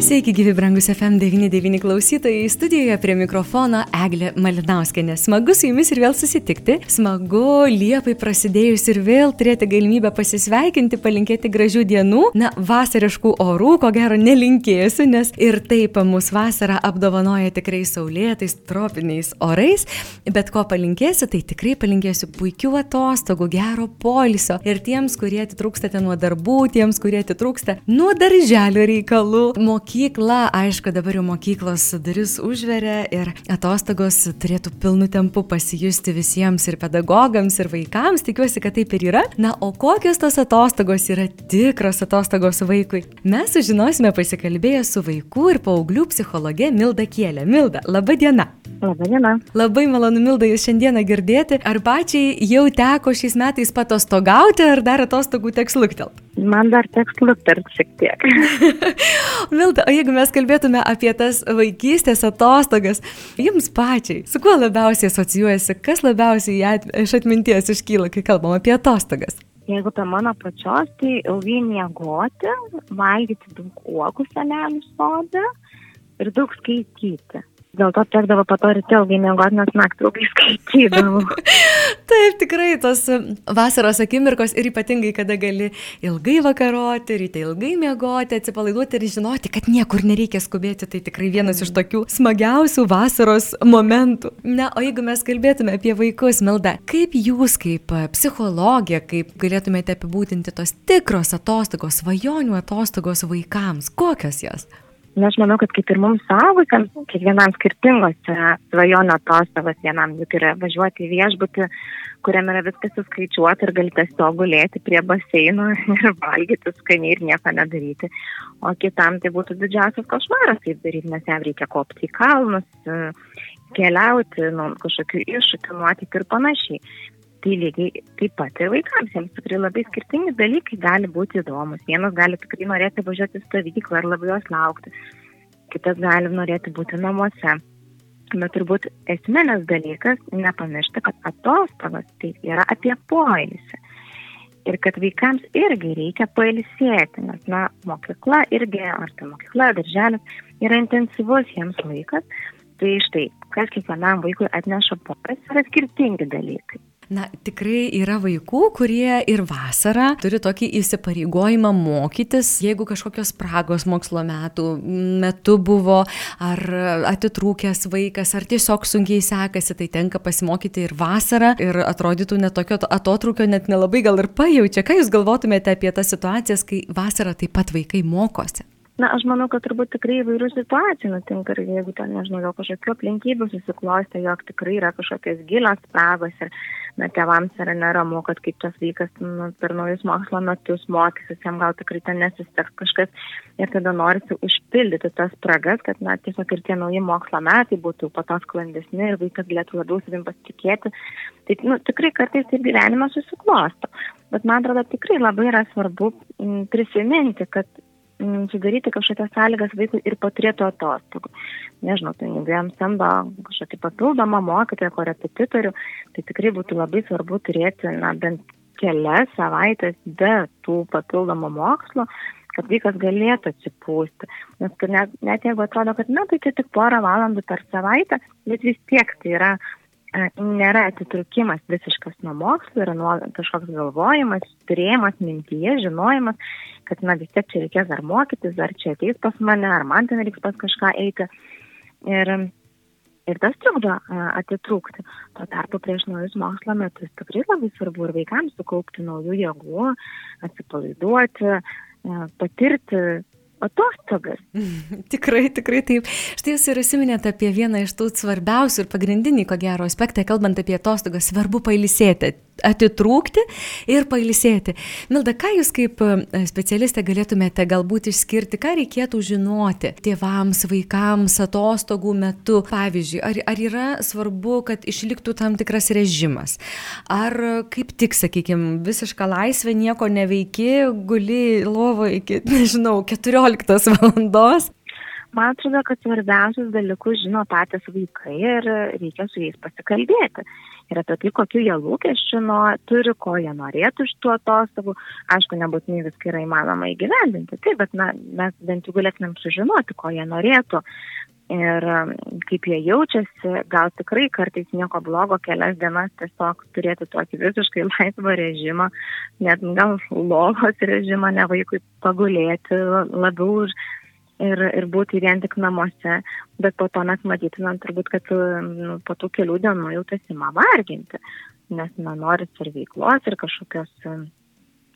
Sveiki, gyvi brangus FM99 klausytojai. Studijoje prie mikrofono Eglė Malinauskenė. Smagu su jumis ir vėl susitikti. Smagu Liepai prasidėjus ir vėl turėti galimybę pasisveikinti, palinkėti gražių dienų. Na, vasariškų orų, ko gero, nelinkėsiu, nes ir taip mūsų vasara apdovanoja tikrai saulėtais, tropiniais orais. Bet ko palinkėsiu, tai tikrai palinkėsiu puikių atostogų, gero polisio. Ir tiems, kurie atitrūkstate nuo darbų, tiems, kurie atitrūksta nuo darželio reikalų, mokyklos mokykla, aišku, dabar jau mokyklos duris užveria ir atostogos turėtų pilnu tempu pasijusti visiems ir pedagogams, ir vaikams. Tikiuosi, kad taip ir yra. Na, o kokios tos atostogos yra tikros atostogos vaikui? Mes sužinosime pasikalbėję su vaikų ir paauglių psichologe Milda Kielė. Milda, laba diena. Labą dieną. Labai malonu, Milda, jūs šiandieną girdėti. Ar pačiai jau teko šiais metais patostogauti, ar dar atostogų teks luktelt? Man dar teks luktelt šiek tiek. Milda, o jeigu mes kalbėtume apie tas vaikystės atostogas, jums pačiai, su kuo labiausiai asocijuojasi, kas labiausiai iš atminties iškyla, kai kalbam apie atostogas? Jeigu ta mano pačios, tai ilgai miegoti, valgyti daug uogų senelių sodą ir daug skaityti. Dėl to tekdavo po to ryte ilgai miegoti, nes naktį ilgai skaitydavau. Taip, tikrai tos vasaros akimirkos ir ypatingai, kada gali ilgai vakaroti, ryte ilgai miegoti, atsipalaiduoti ir žinoti, kad niekur nereikia skubėti, tai tikrai vienas iš tokių smagiausių vasaros momentų. Na, o jeigu mes kalbėtume apie vaikus, Melda, kaip jūs kaip psichologė, kaip galėtumėte apibūdinti tos tikros atostogos, svajonių atostogos vaikams, kokios jos? Na, aš manau, kad kaip ir mums savukams, kiekvienam skirtingos yra svajonių atostogos, vienam juk yra važiuoti į viešbutį, kuriame yra viskas suskaičiuota ir gali tiesiog gulėti prie baseino ir valgyti skaniai ir nieko nedaryti. O kitam tai būtų didžiausias košmaras taip daryti, nes jam reikia kopti į kalnus, keliauti, nu, kažkokių iššūkių, nuotykių ir panašiai tai lygiai taip pat ir vaikams, jiems tikrai labai skirtingi dalykai gali būti įdomus. Vienas gali tikrai norėti važiuoti į stovyklą ir labai jos laukti, kitas gali norėti būti namuose. Bet turbūt esminis dalykas nepamiršti, kad atostogos tai yra apie poilsį. Ir kad vaikams irgi reikia pailsėti, nes, na, mokykla irgi, ar tai mokykla, darželis, yra intensyvus jiems laikas. Tai štai, kas kiekvienam vaikui atneša poilsį, yra skirtingi dalykai. Na, tikrai yra vaikų, kurie ir vasarą turi tokį įsipareigojimą mokytis, jeigu kažkokios spragos mokslo metų metu buvo, ar atitrūkęs vaikas, ar tiesiog sunkiai sekasi, tai tenka pasimokyti ir vasarą ir atrodytų netokio atotrukio net nelabai gal ir pajaučia. Ką Jūs galvotumėte apie tas situacijas, kai vasarą taip pat vaikai mokosi? Na, aš manau, kad turbūt tikrai įvairių situacijų nutinka ir jeigu ten, nežinau, dėl kažkokių aplinkybių susiklostė, jog tikrai yra kažkokios gilios spragos ir, na, tėvams yra neramu, kad kaip tas vaikas nu, per naujus mokslo metus mokysis, jam gal tikrai ten nesisteks kažkas ir tada norisi užpildyti tas spragas, kad, na, tiesiog ir tie nauji mokslo metai būtų po to sklandesni ir vaikas galėtų labiau savim pasitikėti. Tai, nu, tikrai kartais taip gyvenimas susiklosto. Bet man atrodo, tikrai labai yra svarbu prisiminti, kad sudaryti kažkokias sąlygas vaikui ir po turėtų atostogų. Nežinau, tai jam samdo kažkokį papildomą mokytoją, korepetitorių, tai tikrai būtų labai svarbu turėti, na, bent kelias savaitės be tų papildomų mokslo, kad vaikas galėtų atsipūsti. Nes net, net jeigu atrodo, kad, na, tai čia tik porą valandų per savaitę, bet vis tiek tai yra nėra atitrukimas visiškas nuo mokslo, yra nuo kažkoks galvojimas, turėjimas mintyje, žinojimas, kad na vis tiek čia reikės dar mokytis, ar čia ateis pas mane, ar man ten reiks pas kažką eiti. Ir, ir tas trukdo atitrūkti. Tuo tarpu prieš naujus mokslo metus tikrai labai svarbu ir vaikams sukaupti naujų jėgų, atsipalaiduoti, patirti atostogas. tikrai, tikrai taip. Štai jūs ir įsiminėte apie vieną iš tų svarbiausių ir pagrindinį, ko gero, aspektą, kalbant apie atostogas, svarbu pailsėti. Atitrūkti ir pailsėti. Milda, ką jūs kaip e, specialistė galėtumėte galbūt išskirti, ką reikėtų žinoti tėvams, vaikams atostogų metu? Pavyzdžiui, ar, ar yra svarbu, kad išliktų tam tikras režimas? Ar kaip tik, sakykime, visiška laisvė, nieko neveiki, guli lovo iki, nežinau, 14 valandos? Man atrodo, kad svarbiausius dalykus žino patys vaikai ir reikia su jais pasikalbėti. Ir apie tai, kokiu jie lūkesčių nuo, turi, ko jie norėtų iš tų atostogų. Aišku, nebūtinai viską yra įmanoma įgyvendinti, taip, bet na, mes bent jau galėtumėm sužinoti, ko jie norėtų. Ir um, kaip jie jaučiasi, gal tikrai kartais nieko blogo kelias dienas tiesiog turėti tokį visiškai laisvą režimą, net gal lovos režimą, ne vaikui pagulėti labiau už ir, ir būti vien tik namuose, bet po to mes matytumėm turbūt, kad nu, po tų kelių dienų jau tas įma varginti, nes na, noris ir veiklos, ir kažkokios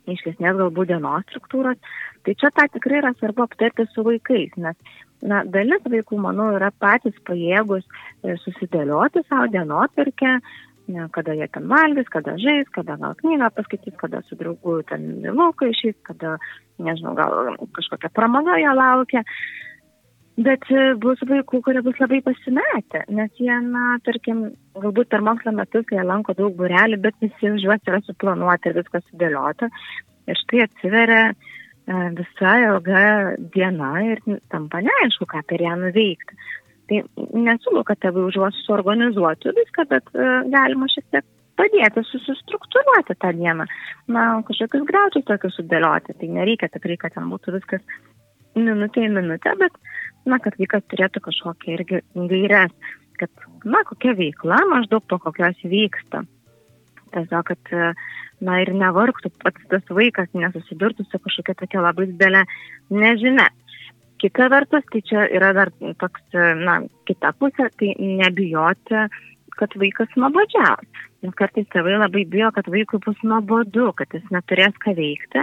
iškesnės galbūt dienos struktūros. Tai čia tą tikrai yra svarbu aptarti su vaikais, nes na, dalis vaikų, manau, yra patys pajėgus e, susidėlioti savo dienotvarkę, ne, kada jie ten valgys, kada žais, kada gal knygą paskaitys, kada su draugu ten lauką išės, kada, nežinau, gal kažkokia pramoga jo laukia. Bet e, bus vaikų, kurie bus labai pasimetę, nes jie, na, tarkim, galbūt per mokslo metus jie lanko daug burelių, bet visi už juos yra suplanuoti ir viskas sudėliota. Ir štai atsiveria e, visa ilga diena ir tampa neaišku, ką per ją nuveikti. Tai nesiūlau, kad tėvai už juos suorganizuotų viską, bet uh, galima šiek tiek padėti susistruktūruoti tą dieną. Na, kažkokius graučius tokius sudėlioti. Tai nereikia tikrai, kad ten būtų viskas minutė į minutę, bet, na, kad vaikas turėtų kažkokią irgi gairias, kad, na, kokia veikla maždaug po kokios vyksta. Tiesiog, kad, na, ir nevargtų pats tas vaikas, nesusidurtų su kažkokia tokia labai didelė nežinia. Kita vertus, tai čia yra dar toks, na, kita pusė, tai nebijoti, kad vaikas nuobodžiaus. Nes kartais tėvai labai bijo, kad vaikui bus nuobodu, kad jis neturės ką veikti.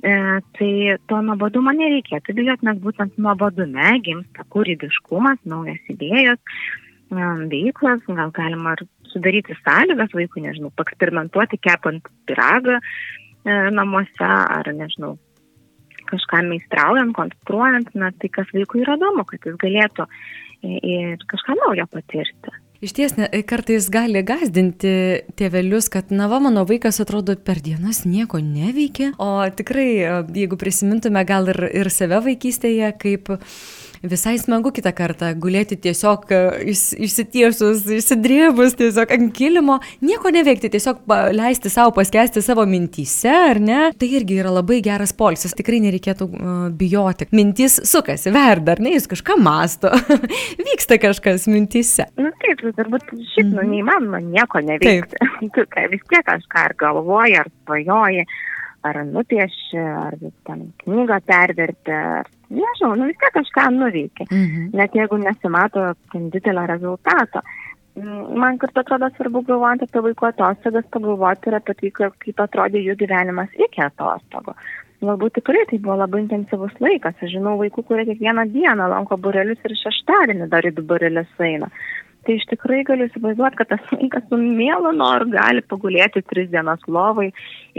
E, tai to nuobodumo nereikėtų bijoti, nes būtent nuobodume gimsta kūrybiškumas, naujas idėjos, e, veiklas, gal galima ir sudaryti sąlygas vaikui, nežinau, eksperimentuoti kepant piragą e, namuose ar, nežinau, kažką meistraujant, konstruojant, na, tai kas vaikui yra įdomu, kad jis galėtų ir kažką naujo patirti. Iš ties kartais gali gazdinti tėvelius, kad na va, mano vaikas atrodo per dienas nieko neveikia, o tikrai, jeigu prisimintume gal ir, ir save vaikystėje, kaip visai smagu kitą kartą gulėti tiesiog e, išsitiesus, išsidrėbus tiesiog ant kilimo, nieko neveikti, tiesiog leisti savo paskesti savo mintyse, ar ne? Tai irgi yra labai geras polsis, tikrai nereikėtų uh, bijoti. Mintys sukasi, verda, ar ne, jis kažką masto, vyksta kažkas mintyse. Na nu, taip, tai turbūt šiaip, nu, mhm. neįmanoma nieko neveikti. tu vis tiek kažką ar galvoji, ar svajoji ar nupieši, ar ten knygą perverti, ar nežinau, nu vis tiek kažką nuveikia, mhm. net jeigu nesimato didelio rezultato. Man kartu atrodo svarbu galvojant apie vaiko atostogas, pagalvoti ir apie tai, kaip atrodė jų gyvenimas iki atostogų. Galbūt tikrai tai buvo labai intensyvus laikas. Aš žinau vaikų, kurie kiekvieną dieną lanko burelius ir šeštadienį dar į du burelius eina. Tai iš tikrai galiu įsivaizduoti, kad tas vaikas su mielu noru gali pagulėti tris dienas lovai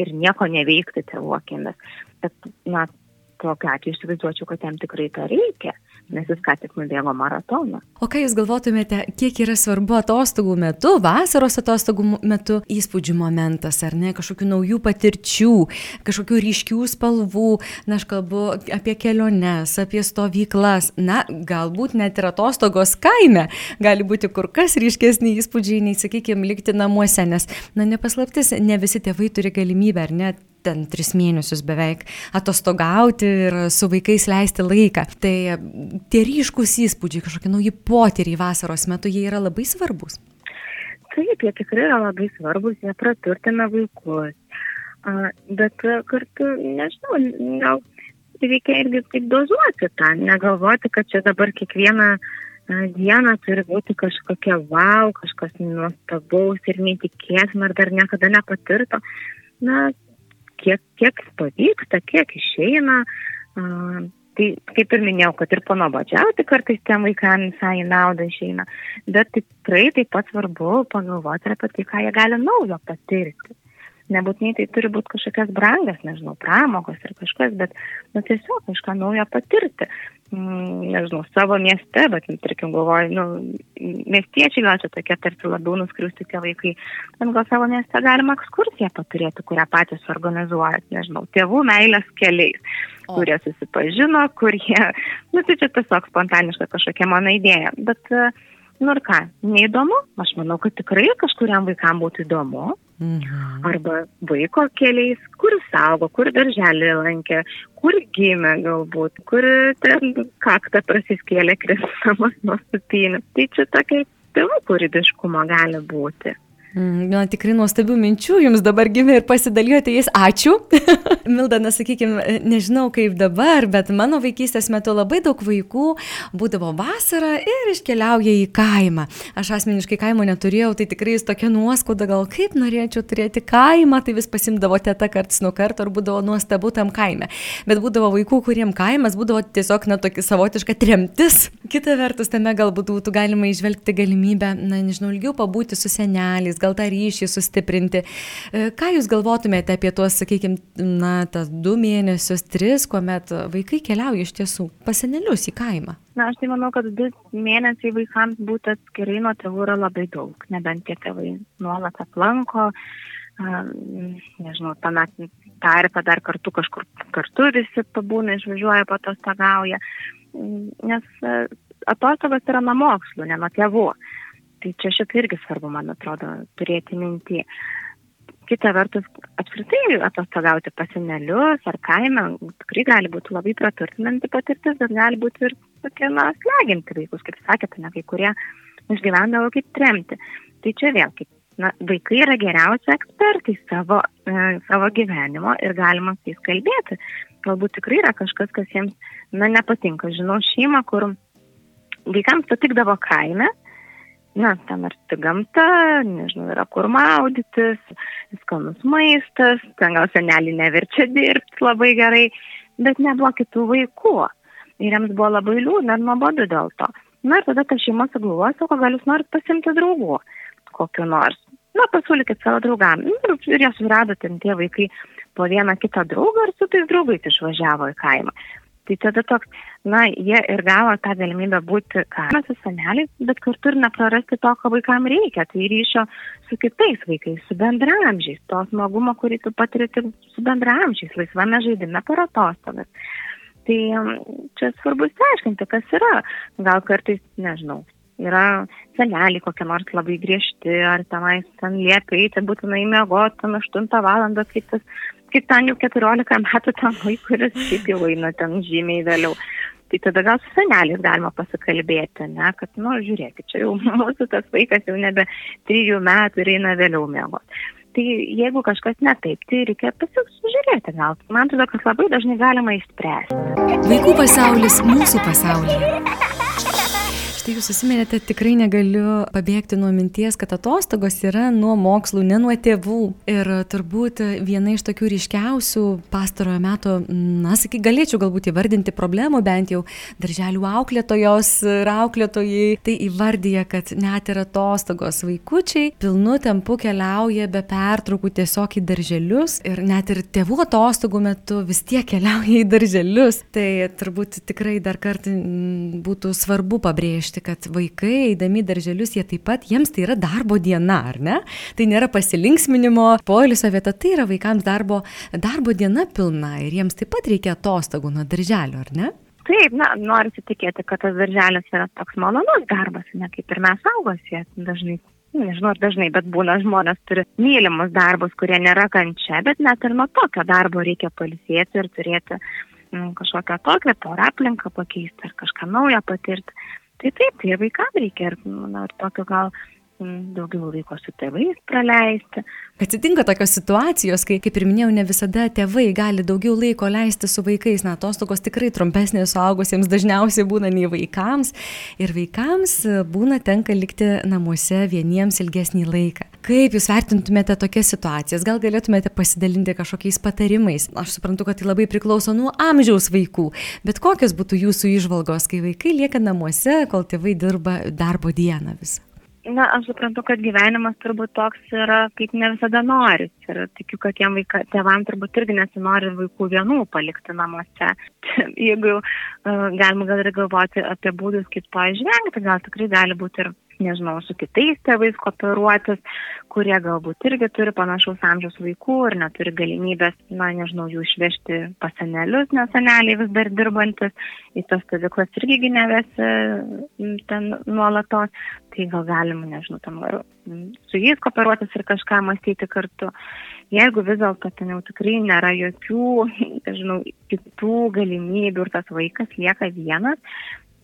ir nieko neveikti tėvų akimis. Bet, na, tokiu atveju įsivaizduočiau, kad jam tikrai to reikia, nes jis ką tik nubėgo maratoną. O ką Jūs galvotumėte, kiek yra svarbu atostogų metu, vasaros atostogų metu įspūdžių momentas, ar ne, kažkokių naujų patirčių, kažkokių ryškių spalvų, na, aš kalbu apie keliones, apie stovyklas, na, galbūt net ir atostogos kaime gali būti kur kas ryškesni įspūdžiai, nei, sakykime, likti namuose, nes, na, nepaslaptis, ne visi tėvai turi galimybę, ar net ten tris mėnesius beveik atostogauti ir su vaikais leisti laiką. Tai tie ryškus įspūdžiai, kažkokie nauji potyriai vasaros metu, jie yra labai svarbus. Taip, jie tikrai yra labai svarbus, jie praturtina vaikus. Bet kartu, nežinau, gal reikia irgi taip dozuoti tą, negalvoti, kad čia dabar kiekvieną dieną turi būti kažkokia wow, kažkas nuostabaus ir neįtikėtina ar dar niekada nepatirto. Na, kiek, kiek pavyksta, kiek išeina, Tai kaip ir minėjau, kad ir panobodžiauti kartais tiem vaikams visai naudą išeina, bet tikrai taip pat svarbu pagalvoti apie tai, ką jie gali naujo patirti nebūtinai tai turi būti kažkokias brangas, nežinau, pramogos ir kažkas, bet nu, tiesiog kažką naujo patirti. Mm, nežinau, savo mieste, bet, nu, tarkim, galvoju, nu, miestiečiai gal čia tokie tarsi labiau nuskriusti tie vaikai, bet gal savo mieste galima ekskursiją paturėti, kurią patys organizuojat, nežinau, tėvų meilės keliais, o. kurie susipažino, kurie, nu, tai čia tiesiog spontaniška kažkokia mano idėja, bet, nu ir ką, neįdomu, aš manau, kad tikrai kažkuriam vaikam būtų įdomu, Mhm. Arba vaiko keliais, kur saugo, kur darželį lankė, kur gimė galbūt, kur ten kaktą prasiskėlė kristamas nuo supinį. Tai čia tokia tėvų kūrybiškumo gali būti. Mm, na, tikrai nuostabių minčių jums dabar gimė ir pasidalijote jais. Ačiū. Milda, na, sakykime, nežinau kaip dabar, bet mano vaikystės metu labai daug vaikų būdavo vasarą ir iškeliauja į kaimą. Aš asmeniškai kaimo neturėjau, tai tikrai jis tokia nuoskauda, gal kaip norėčiau turėti kaimą, tai vis pasimdavo teta karts nuo karto ir būdavo nuostabu tam kaime. Bet būdavo vaikų, kuriem kaimas būdavo tiesiog, na, tokia savotiška tremtis. Kita vertus, tame galbūt būtų galima išvelgti galimybę, na, nežinau, ilgiau pabūti su seneliais gal tą ryšį sustiprinti. E, ką Jūs galvotumėte apie tuos, sakykime, na, tas du mėnesius, tris, kuomet vaikai keliauja iš tiesų pasenelius į kaimą? Na, aš tai manau, kad du mėnesiai vaikams būti atskirai nuo tėvų yra labai daug, nebent tie tėvai nuolat aplanko, nežinau, tuomet tarpę dar kartu kažkur kartu visi pabūna, išvažiuoja, patostagauja, nes atostogos yra nuo mokslų, ne nuo tėvų. Tai čia šitą irgi svarbu, man atrodo, turėti mintį. Kita vertus, apskritai atostogauti pasinelius ar kaime tikrai gali būti labai praturtinanti patirtis, bet gali būti ir tokia, na, sleginti vaikus, kaip sakėte, ne kai kurie išgyvendavo kaip tremti. Tai čia vėl, kaip, na, vaikai yra geriausi ekspertai savo, e, savo gyvenimo ir galima su jais kalbėti. Galbūt tikrai yra kažkas, kas jiems, na, nepatinka. Žinau šeimą, kur vaikams patikdavo kaime, na, ten arti gamta, nežinau, yra kur maudytis, skanus maistas, ten gal senelį neverčia dirbti labai gerai, bet nebuvo kitų vaikų. Ir jiems buvo labai liūdna ir nuobodu dėl to. Na ir tada ta šeima sugalvoja, sako, gal jūs norit pasimti draugų kokiu nors. Na, pasiūlykit savo draugam. Ir, ir jie surado ten tie vaikai po vieną kitą draugą ir su tais draugais išvažiavo į kaimą. Tai tada toks, na, jie ir gavo tą galimybę būti kaime su seneliais, bet kartu ir neprarasti to, ko vaikam reikia. Tai ryšio su kitais vaikais, su bendramžiais, to smagumo, kurį tu patiri tik su bendramžiais, laisvame žaidime per atostogas. Tai um, čia svarbu išsiaiškinti, kas yra. Gal kartais, nežinau, yra seneliai kokie nors labai griežti, ar tenais ten liepia eiti būtinai miegoti, ten 8 valandą, kaip tas kaip ten jau 14 metų tam vaikui, kuris šiaip jau eina ten žymiai vėliau. Tai tada gal su seneliais galima pasikalbėti, ne, kad, nu, žiūrėkit, čia jau mūsų tas vaikas jau nebe trijų metų ir eina vėliau miegoti. Tai jeigu kažkas ne taip, tai reikia pasižiūrėti gal. Man atrodo, kad labai dažnai galima išspręsti. Vaikų pasaulis mūsų pasaulyje. Štai jūs susiminėte, tikrai negaliu pabėgti nuo minties, kad atostogos yra nuo mokslų, ne nuo tėvų. Ir turbūt viena iš tokių ryškiausių pastarojo meto, na, sakyk, galėčiau galbūt įvardinti problemų, bent jau darželių auklėtojos ir auklėtojai, tai įvardyja, kad net ir atostogos vaikučiai pilnu tempu keliauja be pertraukų tiesiog į darželius ir net ir tėvų atostogų metu vis tiek keliauja į darželius. Tai turbūt tikrai dar kartą būtų svarbu pabrėžti nepamiršti, kad vaikai, eidami darželius, jie taip pat, jiems tai yra darbo diena, ar ne? Tai nėra pasilinksminimo, poilsio vieta, tai yra vaikams darbo, darbo diena pilna ir jiems taip pat reikia atostogų nuo darželio, ar ne? Taip, na, noriu įtikėti, kad tas darželis yra toks malonus darbas, ne kaip ir mes augosie dažnai nežinau ar dažnai, bet būna žmonės turi mylimus darbus, kurie nėra kančia, bet net ir nuo tokio darbo reikia palisėti ir turėti mm, kažkokią tokią porą aplinką pakeisti ar kažką naujo patirti. tie, tie, tie bija kadri, ar, nu, ar to, ka gal daugiau laiko su tėvais praleisti. Atsitinka tokios situacijos, kai, kaip ir minėjau, ne visada tėvai gali daugiau laiko leisti su vaikais. Na, atostogos tikrai trumpesnės suaugusiems dažniausiai būna nei vaikams. Ir vaikams būna tenka likti namuose vieniems ilgesnį laiką. Kaip Jūs vertintumėte tokias situacijas? Gal galėtumėte pasidalinti kažkokiais patarimais? Aš suprantu, kad tai labai priklauso nuo amžiaus vaikų, bet kokios būtų Jūsų išvalgos, kai vaikai lieka namuose, kol tėvai dirba darbo dieną visą? Na, aš suprantu, kad gyvenimas turbūt toks yra, kaip ne visada nori. Ir tikiu, kad tiem vaika, tėvam turbūt irgi nesinori vaikų vienų palikti namuose. Jeigu uh, galima gal ir galvoti apie būdus, kaip to išvengti, gal tikrai gali būti ir nežinau, su kitais tėvais kooperuotis, kurie galbūt irgi turi panašaus amžiaus vaikų ir neturi galimybės, na, nežinau, jų išvežti pas senelius, nes seneliai vis dar dirbantis, į tas stovyklas irgi nevesi ten nuolatos, tai gal galima, nežinau, tam su jais kooperuotis ir kažką mąstyti kartu. Jeigu vis dėlto ten jau tikrai nėra jokių, nežinau, kitų galimybių ir tas vaikas lieka vienas,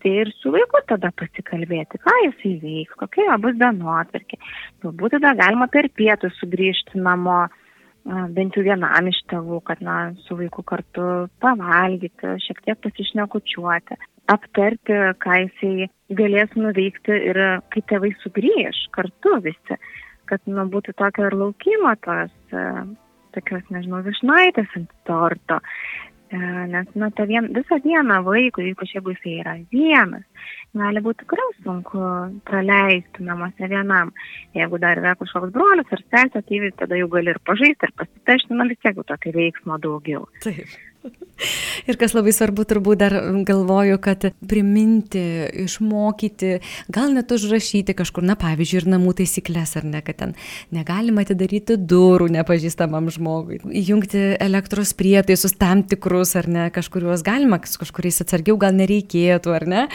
tai ir su vaiku tada pasikalbėti, ką jisai veiks, kokia jo bus dienotvarkė. Galbūt tada galima per pietų sugrįžti namo, bent jau vienam iš tėvų, kad na, su vaiku kartu pavalgyti, šiek tiek pasišnekučiuoti, aptarti, ką jisai galės nuveikti ir kai tėvai sugrįž kartu visi, kad nu, būtų tokio ir laukimo tos tokios, nežinau, višnaitės ant torto. E, nes, na, tą vien, visą dieną vaikui, ypač jeigu jisai yra vienas, gali būti tikrai sunku praleisti namuose vienam. Jeigu dar yra kažkoks brolius ar sesė, tai tada jau gali ir pažaisti, ir pasitešti, na vis tiek jau tokio veiksmo daugiau. Taip. Ir kas labai svarbu, turbūt dar galvoju, kad priminti, išmokyti, gal net užrašyti kažkur, na pavyzdžiui, ir namų taisyklės, ar ne, kad ten negalima atidaryti durų nepažįstamam žmogui, įjungti elektros prietaisus tam tikrus, ar ne, kažkuriuos galima, kažkuriais atsargiau gal nereikėtų, ar ne,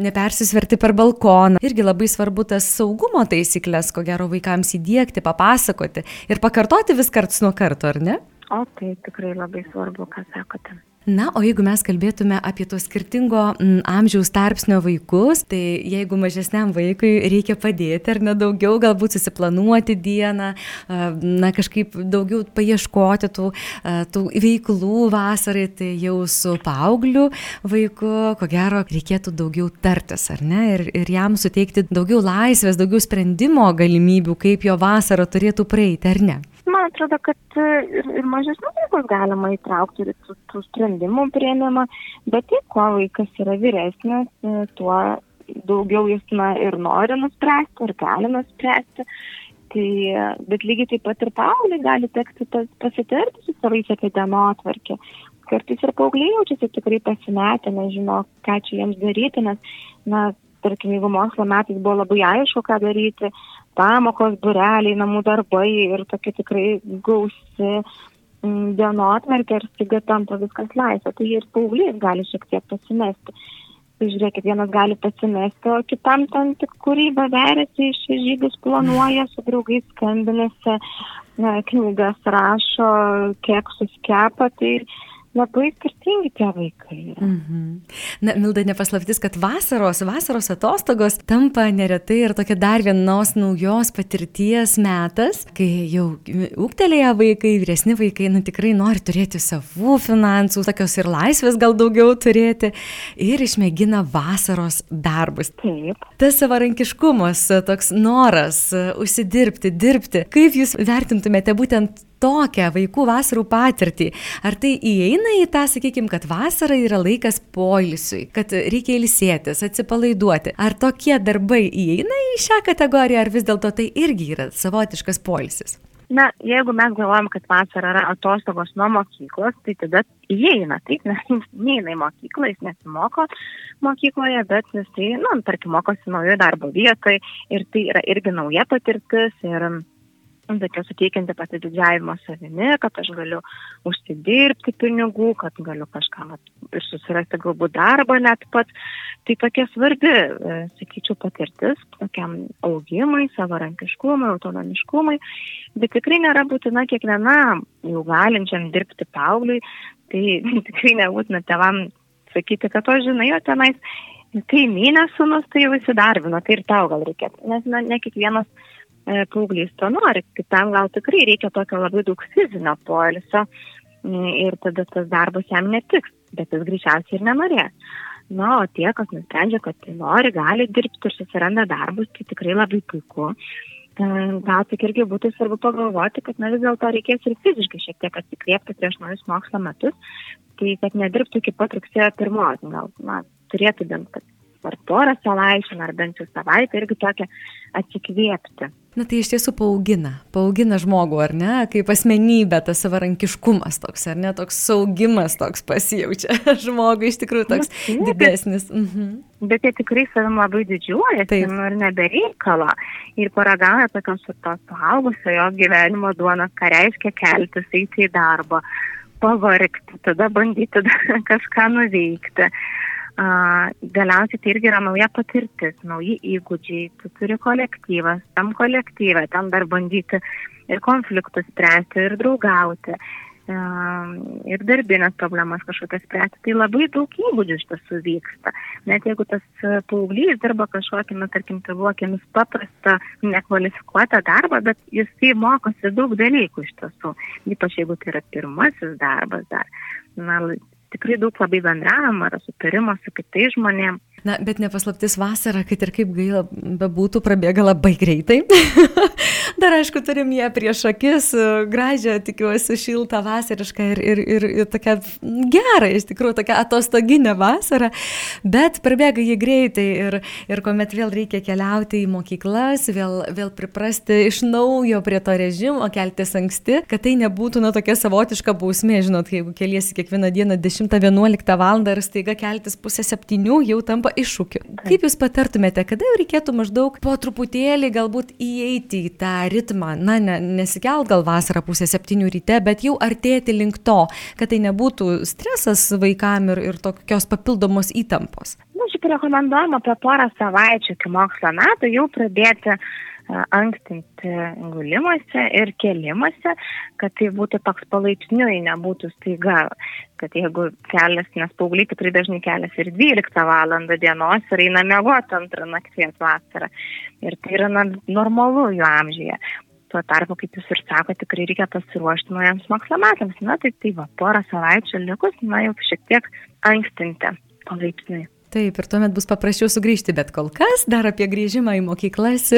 nepersisverti per balkoną. Irgi labai svarbu tas saugumo taisyklės, ko gero vaikams įdėkti, papasakoti ir pakartoti vis karts nuo karto, ar ne? O tai tikrai labai svarbu, ką sakote. Na, o jeigu mes kalbėtume apie to skirtingo amžiaus tarpsnio vaikus, tai jeigu mažesniam vaikui reikia padėti ar nedaugiau, galbūt susiplanuoti dieną, na, kažkaip daugiau paieškoti tų, tų veiklų vasarai, tai jau su paaugliu vaiku, ko gero, reikėtų daugiau tartis, ar ne, ir, ir jam suteikti daugiau laisvės, daugiau sprendimo galimybių, kaip jo vasara turėtų praeiti, ar ne man atrodo, kad e, ir, ir mažesnius vaikus galima įtraukti ir tų, tų sprendimų prieimimą, bet tai, kuo vaikas yra vyresnis, e, tuo daugiau jis na, ir nori nuspręsti, ir gali nuspręsti. Tai, bet lygiai taip pat ir paaugliai gali tekti pasitarti su savais apie dienotvarkę. Kartais ir paaugliai jaučiasi tikrai pasimetę, nežino, ką čia jiems daryti, nes, na, tarkim, jeigu mokslo metais buvo labai aišku, ką daryti, pamokos, bureliai, namų darbai ir tokia tikrai gausi mm, dienotvarkė ir staiga tampa viskas laisva. Tai ir paauglys gali šiek tiek pasimesti. Tai žiūrėkit, vienas gali pasimesti, o kitam ten tik kūryba verėsi, iš žygius planuoja, su draugais skambinasi, knygas rašo, keksus kepa. Tai labai skirtingi tie vaikai. Yra. Mhm. Na, Milda, nepaslaptis, kad vasaros, vasaros atostogos tampa neretai ir tokia dar vienos naujos patirties metas, kai jau ūktelėję vaikai, vyresni vaikai, na tikrai nori turėti savų finansų, tokios ir laisvės gal daugiau turėti ir išmėgina vasaros darbus. Taip. Tas savarankiškumas, toks noras užsidirbti, dirbti, kaip jūs vertintumėte būtent tokią vaikų vasarų patirtį. Ar tai įeina į tą, sakykime, kad vasara yra laikas poilsiui, kad reikia ilsėtis, atsipalaiduoti. Ar tokie darbai įeina į šią kategoriją, ar vis dėlto tai irgi yra savotiškas poilsis? Na, jeigu mes galvojam, kad vasara yra atostogos nuo mokyklos, tai tada įeina, taip, nes neina į mokyklą, jis nesimoko mokykloje, bet jisai, na, nu, tarkim, mokosi naujoje darbo vietoje ir tai yra irgi nauja patirtis ir tokia suteikianti pasididžiavimo savimi, kad aš galiu užsidirbti pinigų, kad galiu kažką ir susirasti galbūt darbą net pat. Tai tokia svarbi, e, sakyčiau, patirtis tokiam augimui, savarankiškumui, autonomiškumui, bet tikrai nėra būtina kiekvienam jau galinčiam dirbti pauliui, tai tikrai nebūtina tevam sakyti, kad to žinai, o tenais kaimynė sunus, tai jau įsidarbino, tai ir tau gal reikėtų. Nes na, ne kiekvienas paauglys to nori, kitam gal tikrai reikia tokio labai daug fizinio poilsio ir tada tas darbas jam netiks, bet jis greičiausiai ir nenorės. Na, o tie, kas nusprendžia, kad tai nori, gali dirbti ir susiranda darbus, tai tikrai labai puiku. E, gal tik irgi būtų svarbu pagalvoti, kad na vis dėlto reikės ir fiziškai šiek tiek atsikvėpti prieš naujus mokslo metus, tai kad nedirbtų iki pat rugsėjo pirmos, gal na, turėtų bent ar porą savaičių, ar bent jau savaitę irgi tokią atsikvėpti. Na tai iš tiesų paugina, paugina žmogų, ar ne, kaip asmenybė, tas savarankiškumas toks, ar ne, toks saugimas toks pasijaučia žmogui iš tikrųjų toks Na, didesnis. Mhm. Bet jie tikrai savim labai didžiuojasi nu, ir nebereikalo. Ir paragauja tokios tos suaugusiojo gyvenimo duonos, ką reiškia keltis, eiti į darbą, pavargti, tada bandyti kažką nuveikti galiausiai tai irgi yra nauja patirtis, nauji įgūdžiai, tu turi kolektyvas, tam kolektyvą, tam dar bandyti ir konfliktus spręsti, ir draugauti, ir darbinės problemas kažkokias spręsti. Tai labai daug įgūdžių iš tiesų vyksta. Net jeigu tas paauglys dirba kažkokį, na, tarkim, tėvuokėmis paprastą, nekvalifikuotą darbą, bet jisai mokosi daug dalykų iš tiesų. Ypač jeigu tai yra pirmasis darbas dar. Na, tikrai daug labai bendravimo, yra sutarimo su kitais žmonėmis. Na, bet nepaslaptis vasara, kad ir kaip gaila bebūtų, prabėga labai greitai. Dar aišku, turim ją prieš akis, gražią, tikiuosi, šiltą vasarišką ir, ir, ir, ir tokią gerą, iš tikrųjų, tokią atostoginę vasarą, bet prabėga jį greitai ir, ir kuomet vėl reikia keliauti į mokyklas, vėl, vėl priprasti iš naujo prie to režimo, keltis anksti, kad tai nebūtų, na, tokia savotiška bausmė, žinot, jeigu keliesi kiekvieną dieną 10-11 val. ir staiga keltis pusę septynių, jau tampa iššūkiu. Kaip Jūs patartumėte, kada jau reikėtų maždaug po truputėlį galbūt įeiti į tą ritmą, na, ne, nesikelt gal vasarą pusę septynių ryte, bet jau artėti link to, kad tai nebūtų stresas vaikam ir, ir tokios papildomos įtampos? Na, šiaip rekomenduojama apie porą savaičių iki mokslo metų jau pradėti uh, ankstinti gulimuose ir kelimuose, kad tai būtų toks palaipsniui, nebūtų staiga, kad jeigu kelias, nes paaugliai tikrai dažnai kelias ir 12 val. dienos ir eina mėgoti antrą nakties vasarą. Ir tai yra na, normalu jų amžiuje. Tuo tarpu, kaip jūs ir sakote, tikrai reikia pasiruošti naujams mokslo metams. Na, tai tai va, porą savaičių likus, na, jau šiek tiek ankstinti palaipsniui. Taip, ir tuomet bus paprasčiau sugrįžti, bet kol kas dar apie grįžimą į mokyklas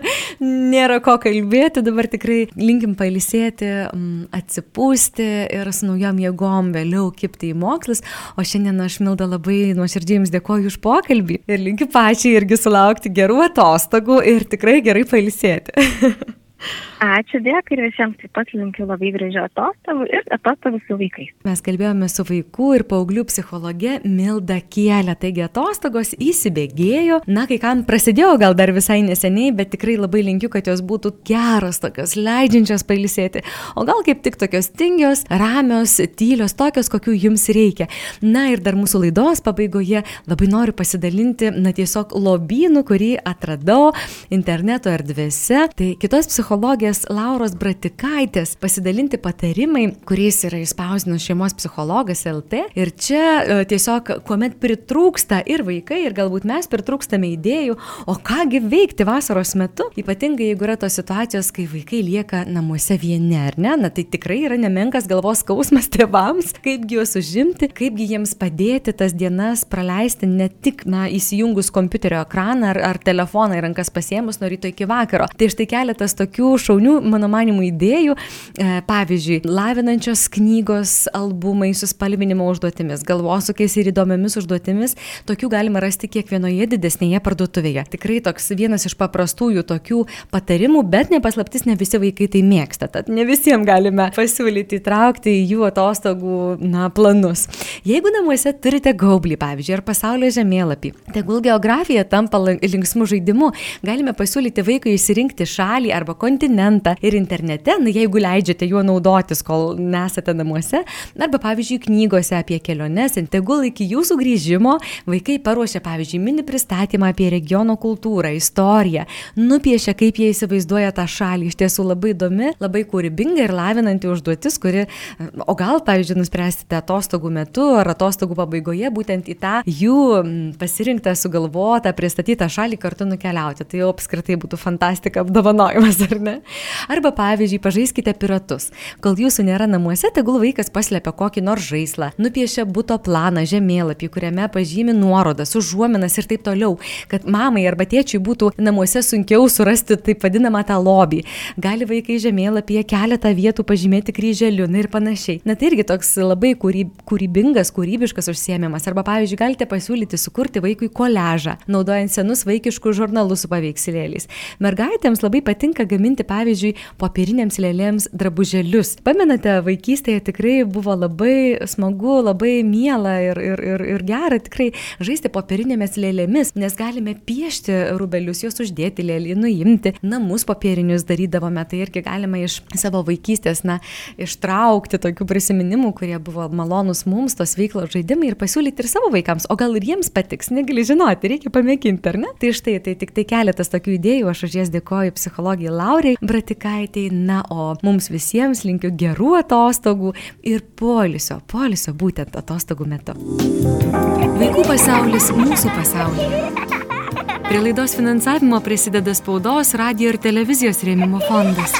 nėra ko kalbėti, dabar tikrai linkim pailsėti, mm, atsipūsti ir su naujom jėgom vėliau kipti į mokslus. O šiandien aš Milda labai nuoširdžiai Jums dėkoju už pokalbį ir linkiu pačiai irgi sulaukti gerų atostogų ir tikrai gerai pailsėti. Ačiū dėkui ir visiems taip pat linkiu labai gražių atostogų ir atostogų su vaikais. Mes kalbėjome su vaikų ir paauglių psichologe Milda Kielė. Taigi atostogos įsibėgėjo. Na, kai kam prasidėjo gal dar visai neseniai, bet tikrai labai linkiu, kad jos būtų geros, tokios leidžiančios pailsėti. O gal kaip tik tokios tingios, ramios, tylios, tokios, kokių jums reikia. Na ir dar mūsų laidos pabaigoje labai noriu pasidalinti, na tiesiog lobynų, kurį atradau interneto erdvėse. Tai kitos psichologijos psichologės Lauros Bratikaitės pasidalinti patarimai, kuriais yra įspausinus šeimos psichologas LT. Ir čia e, tiesiog, kuomet pritrūksta ir vaikai, ir galbūt mes pritrūkstame idėjų, o kągi veikti vasaros metu, ypatingai jeigu yra tos situacijos, kai vaikai lieka namuose vieni, ar ne, na tai tikrai yra nemenkas galvos skausmas tėvams, kaipgi juos užimti, kaipgi jiems padėti tas dienas praleisti ne tik, na, įsijungus kompiuterio ekraną ar, ar telefoną į rankas pasiemus nuo ryto iki vakaro. Tai štai keletas tokių šaunių šaunių, mano manimų, idėjų. E, pavyzdžiui, lavinančios knygos albumai su spalvinimo užduotimis, galvosukiais ir įdomiamis užduotimis. Tokių galima rasti kiekvienoje didesnėje parduotuvėje. Tikrai toks vienas iš paprastųjų tokių patarimų, bet nepaslaptis ne visi vaikai tai mėgsta. Tad ne visiems galime pasiūlyti įtraukti į jų atostogų na, planus. Jeigu namuose turite gaublį, pavyzdžiui, ar pasaulio žemėlapį, tegul geografija tampa linksmų žaidimų, galime pasiūlyti vaikui įsirinkti šalį arba kontinentą variantą ir internete, na jeigu leidžiate juo naudotis, kol nesate namuose, arba pavyzdžiui knygose apie keliones, tegul iki jūsų grįžimo vaikai paruošia, pavyzdžiui, mini pristatymą apie regiono kultūrą, istoriją, nupiešia, kaip jie įsivaizduoja tą šalį. Iš tiesų labai įdomi, labai kūrybinga ir lavinanti užduotis, kuri, o gal, pavyzdžiui, nuspręsite atostogų metu ar atostogų pabaigoje būtent į tą jų pasirinktą, sugalvotą, pristatytą šalį kartu nukeliauti. Tai jau apskritai būtų fantastika apdovanojimas, ar ne? Arba pavyzdžiui, pažaiskite piratus. Kol jūsų nėra namuose, tegul vaikas paslėpia kokį nors žaislą, nupiešia būto planą, žemėlapį, kuriame pažymi nuorodas, užuominas ir taip toliau, kad mamai arba tėčiui būtų namuose sunkiau surasti taip vadinamą tą lobį. Gali vaikai žemėlapyje keletą vietų pažymėti kryželiu na ir panašiai. Na tai irgi toks labai kūryb, kūrybingas, kūrybiškas užsiemimas. Arba pavyzdžiui, galite pasiūlyti sukurti vaikui koležą, naudojant senus vaikiškus žurnalus su paveikslėliais. Mergaitėms labai patinka gaminti, pavyzdžiui, popierinėms lėlėms drabužėlius. Pamenate, vaikystėje tikrai buvo labai smagu, labai miela ir, ir, ir, ir gera tikrai žaisti popierinėmis lėlėmis, nes galime piešti rubelius, juos uždėti lėlį, nuimti, namus popierinius darydavome, tai irgi galima iš savo vaikystės, na, ištraukti tokių prisiminimų, kurie buvo malonus mums, tos veiklos žaidimai ir pasiūlyti ir savo vaikams, o gal ir jiems patiks, negali žinoti, reikia pamėginti, ar ne? Tai štai, tai tik tai keletas tokių idėjų, aš už jas dėkoju psichologijai Laurai Bratikaitei, na, o mums visiems linkiu gerų atostogų ir polisio, polisio būtent atostogų metu. Vaikų pasaulis mūsų pasaulyje. Prie laidos finansavimo prisideda spaudos, radio ir televizijos rėmimo fondas.